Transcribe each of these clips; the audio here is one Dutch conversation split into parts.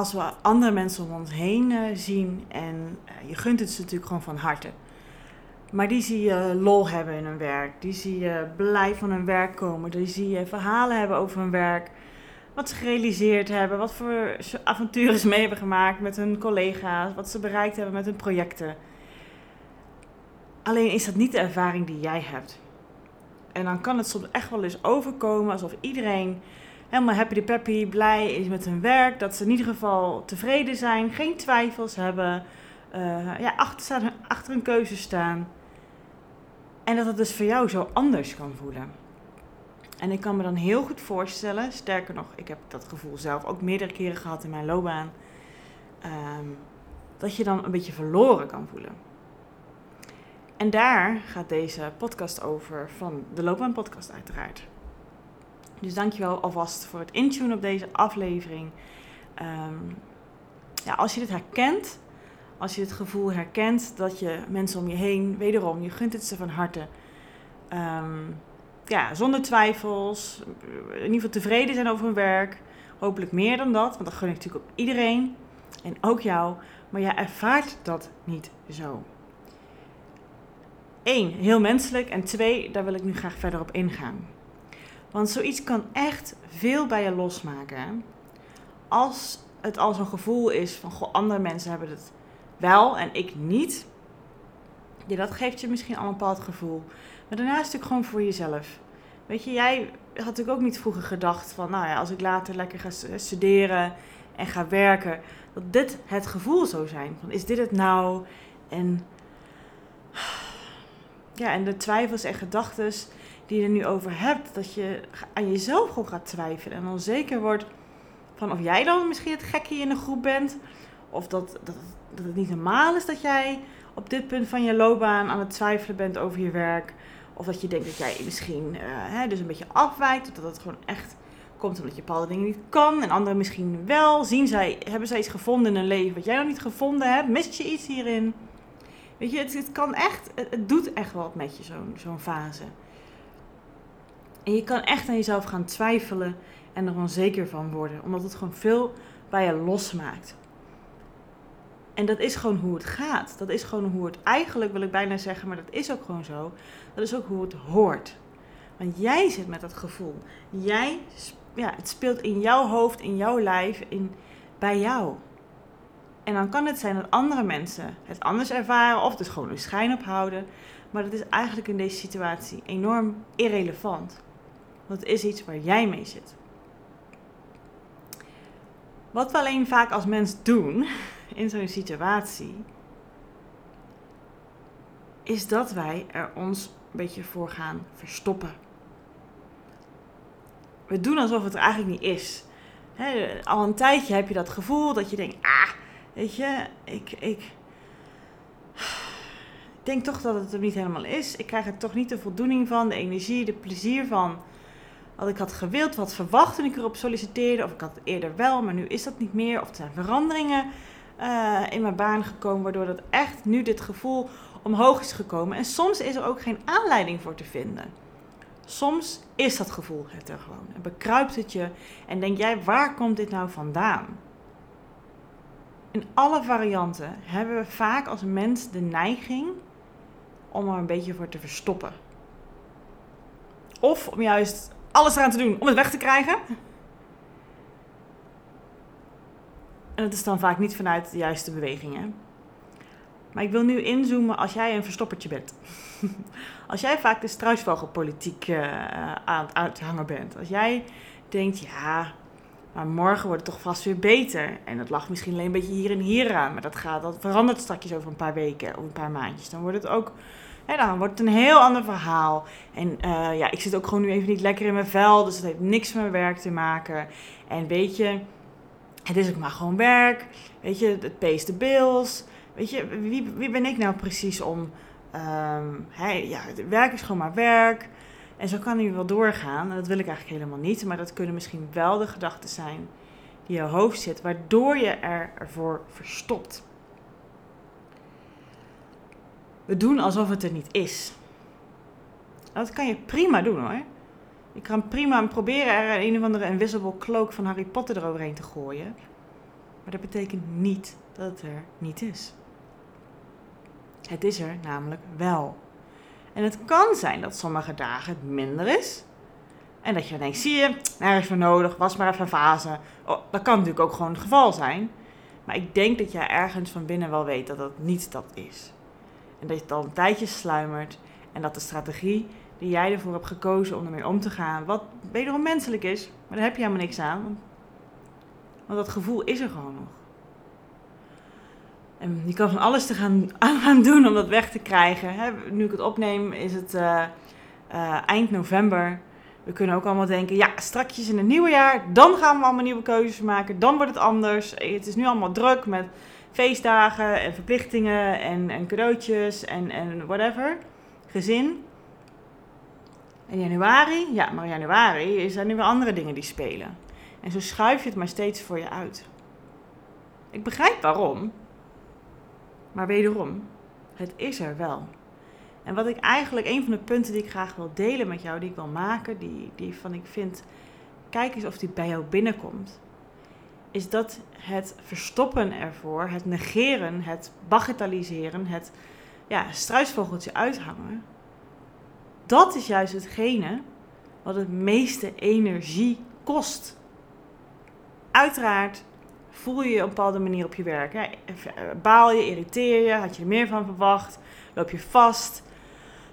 Als we andere mensen om ons heen uh, zien en uh, je gunt het ze natuurlijk gewoon van harte. Maar die zie je lol hebben in hun werk. Die zie je blij van hun werk komen. Die zie je verhalen hebben over hun werk. Wat ze gerealiseerd hebben. Wat voor avonturen ze mee hebben gemaakt met hun collega's. Wat ze bereikt hebben met hun projecten. Alleen is dat niet de ervaring die jij hebt. En dan kan het soms echt wel eens overkomen alsof iedereen helemaal happy peppy, blij is met hun werk. Dat ze in ieder geval tevreden zijn, geen twijfels hebben. Uh, ja, achter, achter een keuze staan. En dat het dus voor jou zo anders kan voelen. En ik kan me dan heel goed voorstellen, sterker nog, ik heb dat gevoel zelf ook meerdere keren gehad in mijn loopbaan, um, dat je dan een beetje verloren kan voelen. En daar gaat deze podcast over, van de Loopbaan-podcast uiteraard. Dus dankjewel alvast voor het intunen op deze aflevering. Um, ja, als je dit herkent, als je het gevoel herkent dat je mensen om je heen, wederom, je gunt het ze van harte. Um, ja, zonder twijfels, in ieder geval tevreden zijn over hun werk. Hopelijk meer dan dat, want dat gun ik natuurlijk op iedereen en ook jou. Maar jij ervaart dat niet zo. Eén, heel menselijk. En twee, daar wil ik nu graag verder op ingaan. Want zoiets kan echt veel bij je losmaken. Als het al zo'n gevoel is van, goh, andere mensen hebben het wel en ik niet. Ja, dat geeft je misschien al een bepaald gevoel. Maar daarnaast natuurlijk gewoon voor jezelf. Weet je, jij had natuurlijk ook niet vroeger gedacht van, nou ja, als ik later lekker ga studeren en ga werken, dat dit het gevoel zou zijn. Is dit het nou? En ja, en de twijfels en gedachten die je er nu over hebt, dat je aan jezelf gewoon gaat twijfelen en onzeker wordt van of jij dan misschien het gekkie in de groep bent, of dat, dat, dat het niet normaal is dat jij op dit punt van je loopbaan aan het twijfelen bent over je werk, of dat je denkt dat jij misschien uh, hè, dus een beetje afwijkt, of dat het gewoon echt komt omdat je bepaalde dingen niet kan en anderen misschien wel. Zien zij, hebben zij iets gevonden in hun leven wat jij nog niet gevonden hebt? Mist je iets hierin? Weet je, het, het kan echt, het, het, doet echt wat met je, zo'n zo'n fase. En je kan echt aan jezelf gaan twijfelen en er onzeker van worden, omdat het gewoon veel bij je losmaakt. En dat is gewoon hoe het gaat. Dat is gewoon hoe het eigenlijk, wil ik bijna zeggen, maar dat is ook gewoon zo. Dat is ook hoe het hoort. Want jij zit met dat gevoel. Jij, ja, het speelt in jouw hoofd, in jouw lijf, in, bij jou. En dan kan het zijn dat andere mensen het anders ervaren of dus gewoon een schijn ophouden. Maar dat is eigenlijk in deze situatie enorm irrelevant. Want het is iets waar jij mee zit. Wat we alleen vaak als mens doen in zo'n situatie, is dat wij er ons een beetje voor gaan verstoppen. We doen alsof het er eigenlijk niet is. al een tijdje heb je dat gevoel dat je denkt, ah, weet je, ik, ik denk toch dat het er niet helemaal is. Ik krijg er toch niet de voldoening van, de energie, de plezier van wat ik had gewild, wat verwacht toen ik erop solliciteerde. Of ik had het eerder wel, maar nu is dat niet meer. Of er zijn veranderingen uh, in mijn baan gekomen, waardoor dat echt nu dit gevoel omhoog is gekomen. En soms is er ook geen aanleiding voor te vinden. Soms is dat gevoel het er gewoon. En bekruipt het je en denk jij, waar komt dit nou vandaan? In alle varianten hebben we vaak als mens de neiging om er een beetje voor te verstoppen. Of om juist alles eraan te doen om het weg te krijgen. En dat is dan vaak niet vanuit de juiste bewegingen. Maar ik wil nu inzoomen als jij een verstoppertje bent. als jij vaak de struisvogelpolitiek uh, aan het uithangen bent. Als jij denkt, ja, Maar morgen wordt het toch vast weer beter. En dat lag misschien alleen een beetje hier en hier aan. Maar dat, gaat, dat verandert straks over een paar weken of een paar maandjes. Dan wordt het ook hè, dan wordt het een heel ander verhaal. En uh, ja, ik zit ook gewoon nu even niet lekker in mijn vel. Dus het heeft niks met mijn werk te maken. En weet je, het is ook maar gewoon werk. Weet je, het pays the bills. Weet je, wie, wie ben ik nou precies om... Um, hey, ja, werk is gewoon maar werk. En zo kan hij wel doorgaan. En dat wil ik eigenlijk helemaal niet. Maar dat kunnen misschien wel de gedachten zijn die je hoofd zit, waardoor je er ervoor verstopt. We doen alsof het er niet is. Dat kan je prima doen hoor. Je kan prima proberen er een of andere invisible cloak van Harry Potter eroverheen te gooien. Maar dat betekent niet dat het er niet is. Het is er namelijk wel. En het kan zijn dat sommige dagen het minder is. En dat je denkt, zie je, nergens voor nodig, was maar even een fase. Oh, dat kan natuurlijk ook gewoon het geval zijn. Maar ik denk dat jij ergens van binnen wel weet dat dat niet dat is. En dat je het al een tijdje sluimert. En dat de strategie die jij ervoor hebt gekozen om ermee om te gaan, wat wederom menselijk is, maar daar heb je helemaal niks aan. Want dat gevoel is er gewoon nog. En je kan van alles te gaan, aan gaan doen om dat weg te krijgen. Nu ik het opneem is het uh, uh, eind november. We kunnen ook allemaal denken, ja, strakjes in het nieuwe jaar, dan gaan we allemaal nieuwe keuzes maken. Dan wordt het anders. Het is nu allemaal druk met feestdagen en verplichtingen en, en cadeautjes en, en whatever. Gezin. En januari, ja, maar januari zijn er weer andere dingen die spelen. En zo schuif je het maar steeds voor je uit. Ik begrijp waarom. Maar wederom, het is er wel. En wat ik eigenlijk, een van de punten die ik graag wil delen met jou, die ik wil maken, die, die van ik vind, kijk eens of die bij jou binnenkomt is dat het verstoppen ervoor, het negeren, het bagatelliseren, het ja, struisvogeltje uithangen, dat is juist hetgene wat het meeste energie kost. Uiteraard voel je je op een bepaalde manier op je werk. Hè? Baal je, irriteer je, had je er meer van verwacht, loop je vast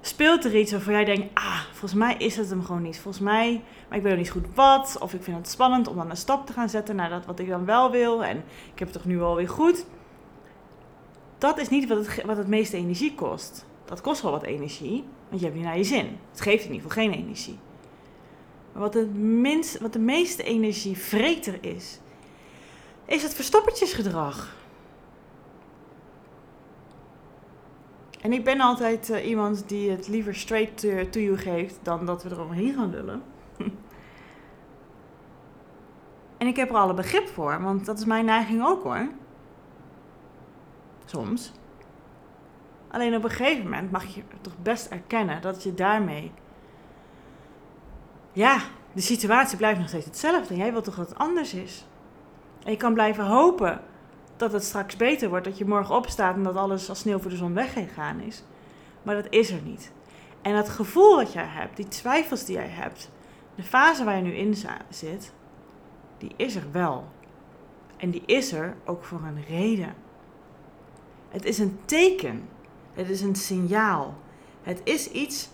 speelt er iets waarvan jij denkt, ah, volgens mij is het hem gewoon niet. Volgens mij, maar ik weet nog niet goed wat. Of ik vind het spannend om dan een stap te gaan zetten naar dat wat ik dan wel wil. En ik heb het toch nu alweer goed. Dat is niet wat het, wat het meeste energie kost. Dat kost wel wat energie, want je hebt niet naar je zin. Het geeft in ieder geval geen energie. Maar wat, het minst, wat de meeste energievreter is, is het verstoppertjesgedrag. En ik ben altijd uh, iemand die het liever straight to, you geeft dan dat we eroverheen gaan lullen. en ik heb er alle begrip voor, want dat is mijn neiging ook hoor. Soms. Alleen op een gegeven moment mag je toch best erkennen dat je daarmee. Ja, de situatie blijft nog steeds hetzelfde. Jij wilt toch dat het anders is? En je kan blijven hopen dat het straks beter wordt. Dat je morgen opstaat en dat alles als sneeuw voor de zon weggegaan is. Maar dat is er niet. En dat gevoel wat jij hebt, die twijfels die jij hebt, de fase waar je nu in zit, die is er wel. En die is er ook voor een reden. Het is een teken. Het is een signaal. Het is iets,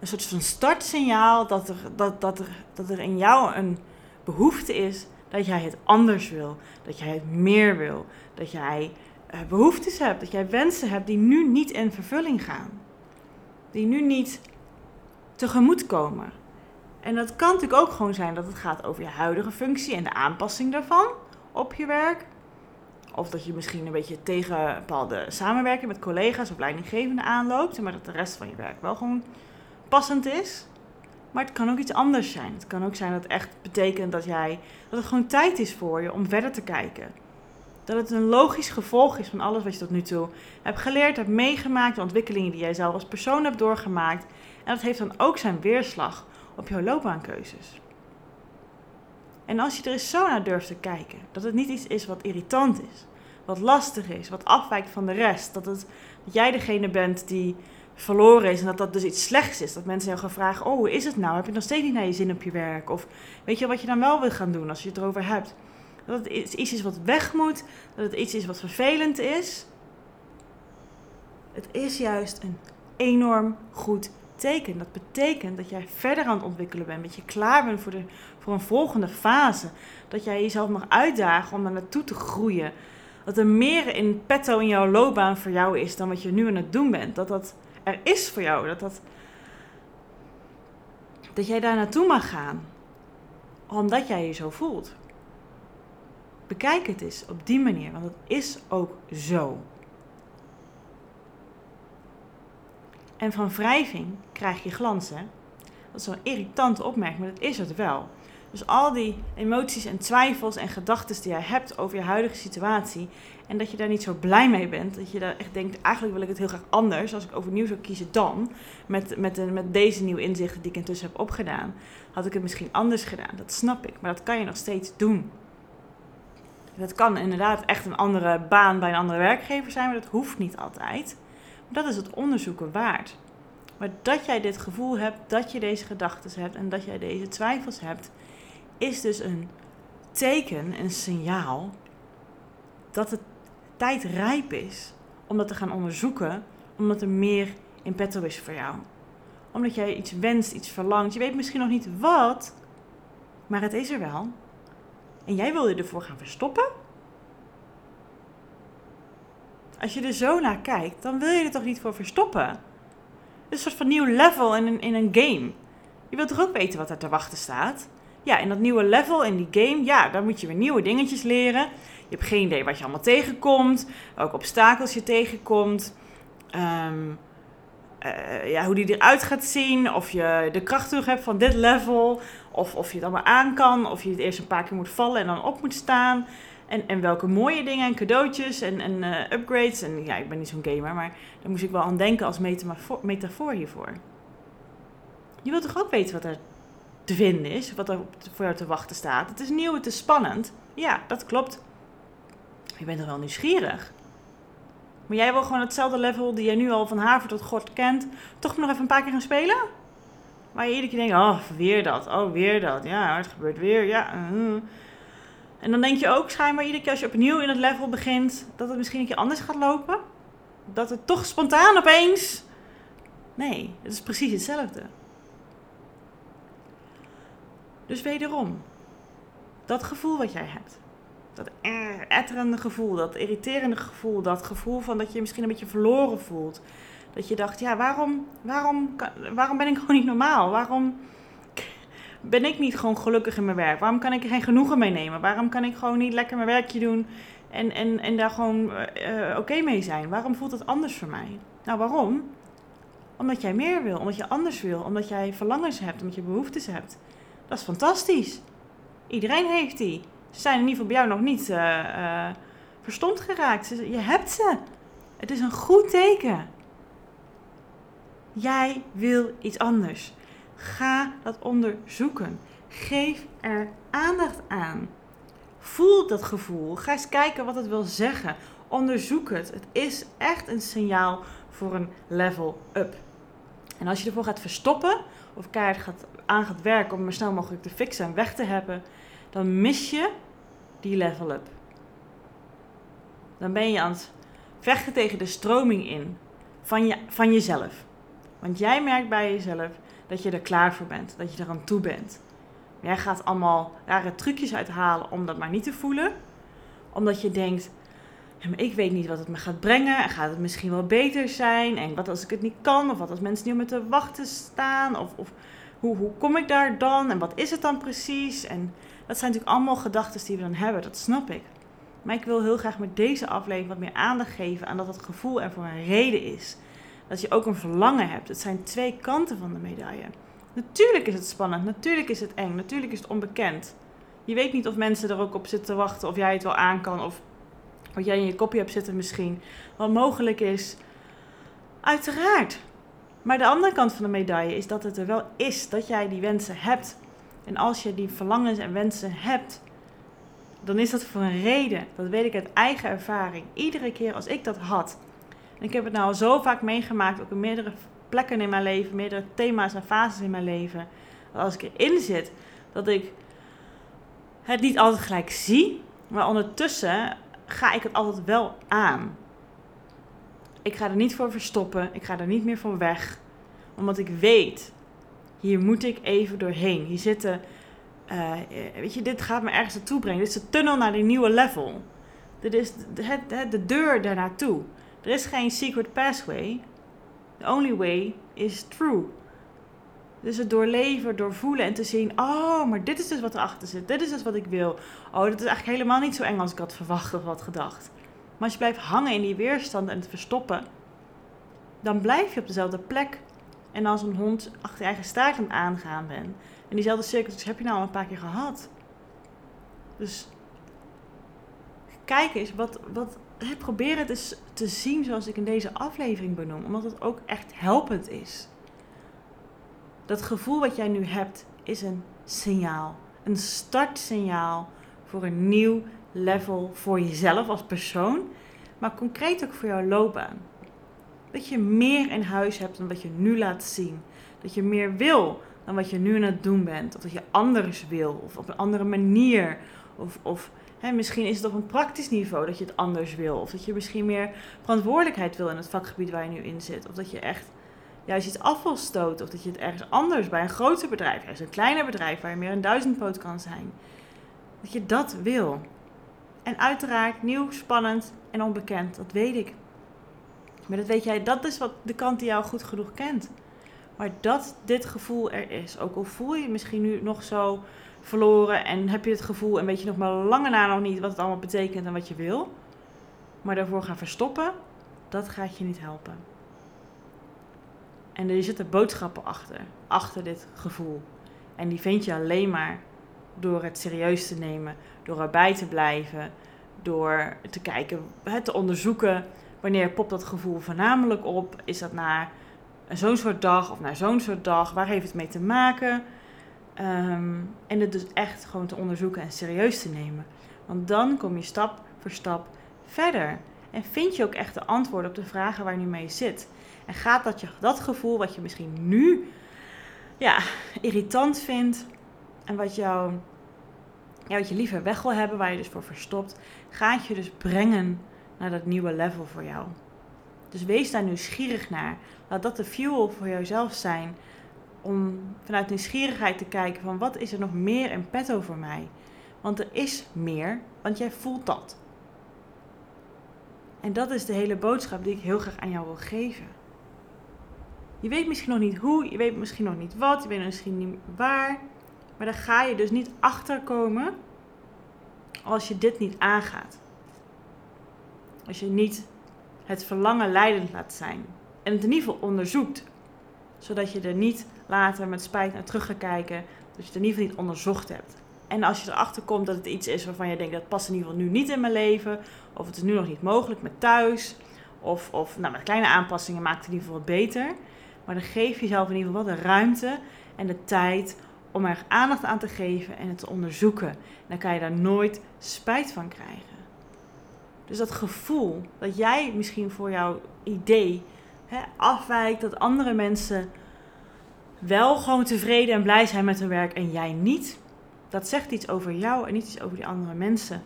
een soort van startsignaal dat er, dat, dat er, dat er in jou een behoefte is dat jij het anders wil, dat jij het meer wil, dat jij uh, behoeftes hebt, dat jij wensen hebt die nu niet in vervulling gaan, die nu niet tegemoet komen. En dat kan natuurlijk ook gewoon zijn dat het gaat over je huidige functie en de aanpassing daarvan op je werk. Of dat je misschien een beetje tegen bepaalde samenwerking met collega's of leidinggevenden aanloopt, maar dat de rest van je werk wel gewoon passend is. Maar het kan ook iets anders zijn. Het kan ook zijn dat het echt betekent dat jij dat het gewoon tijd is voor je om verder te kijken. Dat het een logisch gevolg is van alles wat je tot nu toe hebt geleerd, hebt meegemaakt, de ontwikkelingen die jij zelf als persoon hebt doorgemaakt. En dat heeft dan ook zijn weerslag op jouw loopbaankeuzes. En als je er eens zo naar durft te kijken, dat het niet iets is wat irritant is, wat lastig is, wat afwijkt van de rest, dat, het, dat jij degene bent die verloren is en dat dat dus iets slechts is. Dat mensen jou gaan vragen, oh, hoe is het nou? Heb je nog steeds niet naar je zin op je werk? Of weet je wat je dan wel wil gaan doen als je het erover hebt? Dat het iets is wat weg moet, dat het iets is wat vervelend is. Het is juist een enorm goed betekent? Dat betekent dat jij verder aan het ontwikkelen bent. Dat je klaar bent voor, de, voor een volgende fase. Dat jij jezelf mag uitdagen om daar naartoe te groeien. Dat er meer in petto in jouw loopbaan voor jou is dan wat je nu aan het doen bent. Dat dat er is voor jou. Dat, dat, dat jij daar naartoe mag gaan. Omdat jij je zo voelt. Bekijk het eens op die manier, want het is ook zo. En van wrijving krijg je glans, hè? Dat is een irritante opmerking, maar dat is het wel. Dus al die emoties en twijfels en gedachten die jij hebt over je huidige situatie. En dat je daar niet zo blij mee bent. Dat je daar echt denkt, eigenlijk wil ik het heel graag anders. Als ik overnieuw zou kiezen dan. Met, met, met deze nieuwe inzichten die ik intussen heb opgedaan. Had ik het misschien anders gedaan. Dat snap ik. Maar dat kan je nog steeds doen. Dat kan inderdaad echt een andere baan bij een andere werkgever zijn. Maar dat hoeft niet altijd. Maar dat is het onderzoeken waard. Maar dat jij dit gevoel hebt, dat je deze gedachten hebt en dat jij deze twijfels hebt, is dus een teken, een signaal dat het tijd rijp is om dat te gaan onderzoeken, omdat er meer in petto is voor jou. Omdat jij iets wenst, iets verlangt. Je weet misschien nog niet wat, maar het is er wel. En jij wil je ervoor gaan verstoppen? Als je er zo naar kijkt, dan wil je er toch niet voor verstoppen? Het is een soort van nieuw level in een, in een game. Je wilt toch ook weten wat er te wachten staat? Ja, in dat nieuwe level, in die game, ja, daar moet je weer nieuwe dingetjes leren. Je hebt geen idee wat je allemaal tegenkomt, welke obstakels je tegenkomt. Ehm, eh, ja, hoe die eruit gaat zien, of je de kracht terug hebt van dit level, of of je het allemaal aan kan, of je het eerst een paar keer moet vallen en dan op moet staan. En, en welke mooie dingen en cadeautjes en, en uh, upgrades. En ja, ik ben niet zo'n gamer, maar daar moest ik wel aan denken als metafoor hiervoor. Je wilt toch ook weten wat er te vinden is, wat er voor jou te wachten staat. Het is nieuw, het is spannend. Ja, dat klopt. Je bent er wel nieuwsgierig. Maar jij wil gewoon hetzelfde level die je nu al van haver tot gort kent, toch nog even een paar keer gaan spelen? Waar je iedere keer denkt, oh, weer dat, oh, weer dat. Ja, het gebeurt weer, ja. Uh. En dan denk je ook schijnbaar iedere keer als je opnieuw in het level begint, dat het misschien een keer anders gaat lopen. Dat het toch spontaan opeens... Nee, het is precies hetzelfde. Dus wederom, dat gevoel wat jij hebt, dat etterende gevoel, dat irriterende gevoel, dat gevoel van dat je je misschien een beetje verloren voelt. Dat je dacht, ja, waarom, waarom, waarom ben ik gewoon niet normaal? Waarom ben ik niet gewoon gelukkig in mijn werk? Waarom kan ik er geen genoegen mee nemen? Waarom kan ik gewoon niet lekker mijn werkje doen en, en, en daar gewoon uh, oké mee zijn? Waarom voelt het anders voor mij? Nou, waarom? Omdat jij meer wil, omdat je anders wil, omdat jij verlangens hebt, omdat je behoeftes hebt. Dat is fantastisch. Iedereen heeft die. Ze zijn in ieder geval bij jou nog niet uh, verstomd geraakt. Je hebt ze. Het is een goed teken. Jij wil iets anders. Ga dat onderzoeken. Geef er aandacht aan. Voel dat gevoel. Ga eens kijken wat het wil zeggen. Onderzoek het. Het is echt een signaal voor een level up. En als je ervoor gaat verstoppen of keihard gaat, aan gaat werken om maar snel mogelijk te fixen en weg te hebben, dan mis je die level up. Dan ben je aan het vechten tegen de stroming in van, je, van jezelf. Want jij merkt bij jezelf dat je er klaar voor bent, dat je er aan toe bent. Jij gaat allemaal rare trucjes uithalen om dat maar niet te voelen. Omdat je denkt, ik weet niet wat het me gaat brengen. En gaat het misschien wel beter zijn? En wat als ik het niet kan? Of wat als mensen niet op me te wachten staan? Of, of hoe, hoe kom ik daar dan? En wat is het dan precies? En dat zijn natuurlijk allemaal gedachten die we dan hebben, dat snap ik. Maar ik wil heel graag met deze aflevering wat meer aandacht geven aan dat het gevoel er voor een reden is. Dat je ook een verlangen hebt. Het zijn twee kanten van de medaille. Natuurlijk is het spannend, natuurlijk is het eng, natuurlijk is het onbekend. Je weet niet of mensen er ook op zitten te wachten, of jij het wel aan kan, of wat jij in je kopje hebt zitten misschien. Wat mogelijk is, uiteraard. Maar de andere kant van de medaille is dat het er wel is, dat jij die wensen hebt. En als je die verlangens en wensen hebt, dan is dat voor een reden. Dat weet ik uit eigen ervaring. Iedere keer als ik dat had. En ik heb het nou zo vaak meegemaakt, ook in meerdere plekken in mijn leven, meerdere thema's en fases in mijn leven. Dat als ik erin zit, dat ik het niet altijd gelijk zie. Maar ondertussen ga ik het altijd wel aan. Ik ga er niet voor verstoppen. Ik ga er niet meer voor weg. Omdat ik weet, hier moet ik even doorheen. Hier zitten, uh, weet je, dit gaat me ergens naartoe brengen. Dit is de tunnel naar die nieuwe level. Dit is de, de, de deur daar naartoe. Er is geen secret pathway. The only way is true. Dus het doorleven, doorvoelen en te zien, oh, maar dit is dus wat erachter zit. Dit is dus wat ik wil. Oh, dat is eigenlijk helemaal niet zo eng als ik had verwacht of had gedacht. Maar als je blijft hangen in die weerstand en het verstoppen, dan blijf je op dezelfde plek. En als een hond achter je eigen staart aan het aangaan bent. En diezelfde cirkeltjes heb je nou al een paar keer gehad. Dus kijk eens, wat, wat, probeer het eens te zien zoals ik in deze aflevering benoem. Omdat het ook echt helpend is. Dat gevoel wat jij nu hebt is een signaal. Een startsignaal voor een nieuw level voor jezelf als persoon. Maar concreet ook voor jouw loopbaan. Dat je meer in huis hebt dan wat je nu laat zien. Dat je meer wil dan wat je nu aan het doen bent. Of dat je anders wil. Of op een andere manier. Of, of hè, misschien is het op een praktisch niveau dat je het anders wil. Of dat je misschien meer verantwoordelijkheid wil in het vakgebied waar je nu in zit. Of dat je echt juist iets af wil stoten. Of dat je het ergens anders bij een groter bedrijf, juist een kleiner bedrijf waar je meer een duizendpoot kan zijn. Dat je dat wil. En uiteraard nieuw, spannend en onbekend, dat weet ik. Maar dat weet jij, dat is wat de kant die jou goed genoeg kent. Maar dat dit gevoel er is. Ook al voel je je misschien nu nog zo verloren en heb je het gevoel en weet je nog maar lange na nog niet wat het allemaal betekent en wat je wil. Maar daarvoor gaan verstoppen, dat gaat je niet helpen. En er zitten boodschappen achter, achter dit gevoel. En die vind je alleen maar door het serieus te nemen, door erbij te blijven, door te kijken, te onderzoeken wanneer popt dat gevoel voornamelijk op. Is dat naar zo'n soort dag of naar zo'n soort dag? Waar heeft het mee te maken? Ehm, en het dus echt gewoon te onderzoeken en serieus te nemen. Want dan kom je stap voor stap verder. En vind je ook echt de antwoorden op de vragen waar je nu mee zit. En gaat dat, je, dat gevoel wat je misschien nu ja, irritant vindt en wat, jou, ja, wat je liever weg wil hebben, waar je dus voor verstopt, gaat je dus brengen naar dat nieuwe level voor jou. Dus wees daar nieuwsgierig naar. Laat dat de fuel voor jouzelf zijn om vanuit nieuwsgierigheid te kijken van wat is er nog meer in petto voor mij. Want er is meer, want jij voelt dat. En dat is de hele boodschap die ik heel graag aan jou wil geven. Je weet misschien nog niet hoe, je weet misschien nog niet wat, je weet misschien niet waar. Maar daar ga je dus niet achter komen als je dit niet aangaat. Als je niet het verlangen leidend laat zijn. En het in ieder geval onderzoekt. Zodat je er niet later met spijt naar terug gaat kijken. Dat je het in ieder geval niet onderzocht hebt. En als je erachter komt dat het iets is waarvan je denkt dat past in ieder geval nu niet in mijn leven. Of het is nu nog niet mogelijk met thuis. Of, of nou, met kleine aanpassingen maakt het in ieder geval wat beter. Maar dan geef je jezelf in ieder geval de ruimte en de tijd om er aandacht aan te geven en het te onderzoeken. En dan kan je daar nooit spijt van krijgen. Dus dat gevoel dat jij misschien voor jouw idee hè, afwijkt, dat andere mensen wel gewoon tevreden en blij zijn met hun werk en jij niet, dat zegt iets over jou en niet iets over die andere mensen.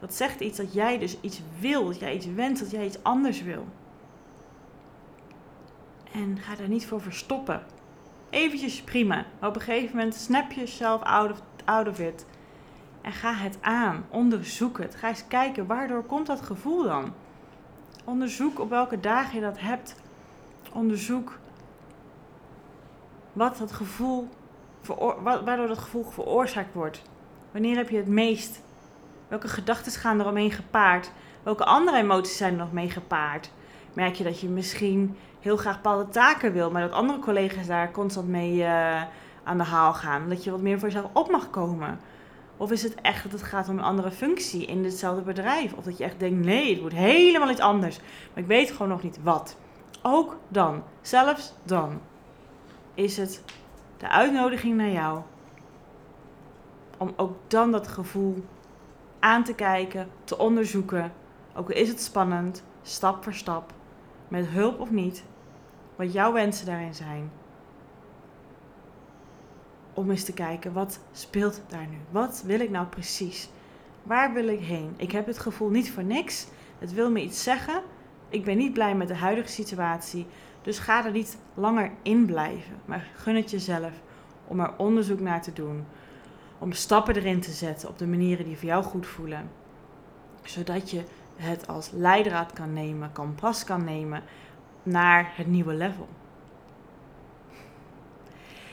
Dat zegt iets dat jij dus iets wil, dat jij iets wenst, dat jij iets anders wil. En ga daar niet voor verstoppen. Eventjes prima. Maar op een gegeven moment snap je jezelf out of, it. En ga het aan. Onderzoek het. Ga eens kijken, waardoor komt dat gevoel dan? Onderzoek op welke dagen je dat hebt. Onderzoek wat dat gevoel, waardoor dat gevoel veroorzaakt wordt. Wanneer heb je het meest? Welke gedachten gaan er omheen gepaard? Welke andere emoties zijn er nog mee gepaard? Merk je dat je misschien heel graag bepaalde taken wil, maar dat andere collega's daar constant mee uh, aan de haal gaan? Dat je wat meer voor jezelf op mag komen? Of is het echt dat het gaat om een andere functie in hetzelfde bedrijf? Of dat je echt denkt, nee, het wordt helemaal iets anders. Maar ik weet gewoon nog niet wat. Ook dan, zelfs dan, is het de uitnodiging naar jou. Om ook dan dat gevoel aan te kijken, te onderzoeken. Ook al is het spannend, stap voor stap, met hulp of niet, wat jouw wensen daarin zijn om eens te kijken wat speelt daar nu? Wat wil ik nou precies? Waar wil ik heen? Ik heb het gevoel niet voor niks. Het wil me iets zeggen. Ik ben niet blij met de huidige situatie. Dus ga er niet langer in blijven, maar gun het jezelf om er onderzoek naar te doen. Om stappen erin te zetten op de manieren die voor jou goed voelen. Zodat je het als leidraad kan nemen, kan pas kan nemen naar het nieuwe level.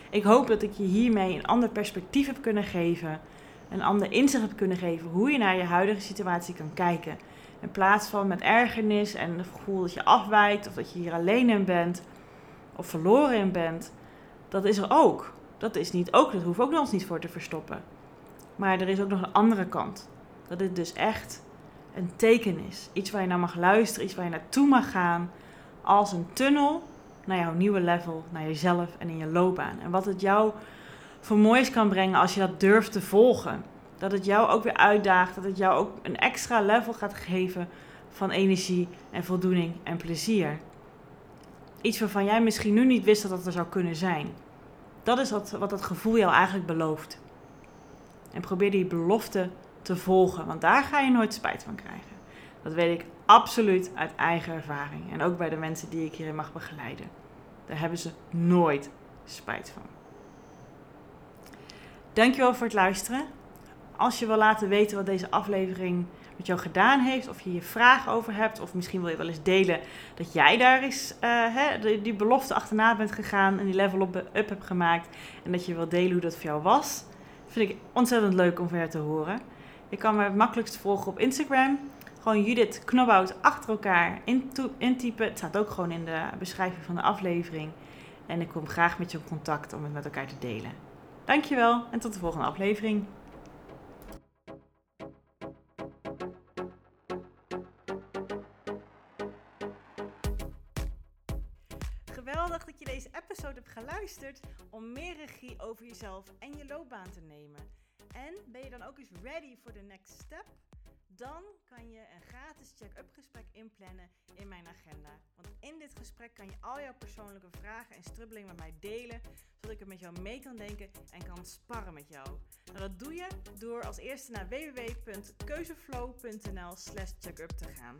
Ik hoop dat ik je hiermee een ander perspectief heb kunnen geven, een ander inzicht heb kunnen geven hoe je naar je huidige situatie kan kijken. In plaats van met ergernis en het gevoel dat je afwijkt of dat je hier alleen in bent of verloren in bent. Dat is er ook. Dat is niet ook, dat hoeft ook nog niet voor te verstoppen. Maar er is ook nog een andere kant. Dat het dus echt een teken is. Iets waar je naar mag luisteren, iets waar je naartoe mag gaan. Als een tunnel naar jouw nieuwe level, naar jezelf en in je loopbaan. En wat het jou voor moois kan brengen als je dat durft te volgen. Dat het jou ook weer uitdaagt, dat het jou ook een extra level gaat geven van energie en voldoening en plezier. Iets waarvan jij misschien nu niet wist dat dat er zou kunnen zijn. Dat is wat, wat dat gevoel jou eigenlijk belooft. En probeer die belofte te volgen, want daar ga je nooit spijt van krijgen. Dat weet ik absoluut uit eigen ervaring. En ook bij de mensen die ik hierin mag begeleiden. Daar hebben ze nooit spijt van. Dankjewel voor het luisteren. Als je wil laten weten wat deze aflevering met jou gedaan heeft, of je je vragen over hebt, of misschien wil je wel eens delen dat jij daar eens uh, hè, die, belofte achterna bent gegaan en die level up, up hebt gemaakt en dat je wil delen hoe dat voor jou was, vind ik ontzettend leuk om van jou te horen. Je kan me het makkelijkst volgen op Instagram. Gewoon Judith Knobhout achter elkaar intypen. Het staat ook gewoon in de beschrijving van de aflevering. En ik kom graag met je in contact om het met elkaar te delen. Dankjewel en tot de volgende aflevering. Geweldig dat je deze episode hebt geluisterd om meer regie over jezelf en je loopbaan te nemen. En ben je dan ook eens ready for the next step? Dan kan je een gratis check-up gesprek inplannen in mijn agenda. Want in dit gesprek kan je al jouw persoonlijke vragen en strubbelingen met mij delen, zodat ik er met jou mee kan denken en kan sparren met jou. Nou, dat doe je door als eerste naar www.keuzeflow.nl/slash checkup te gaan.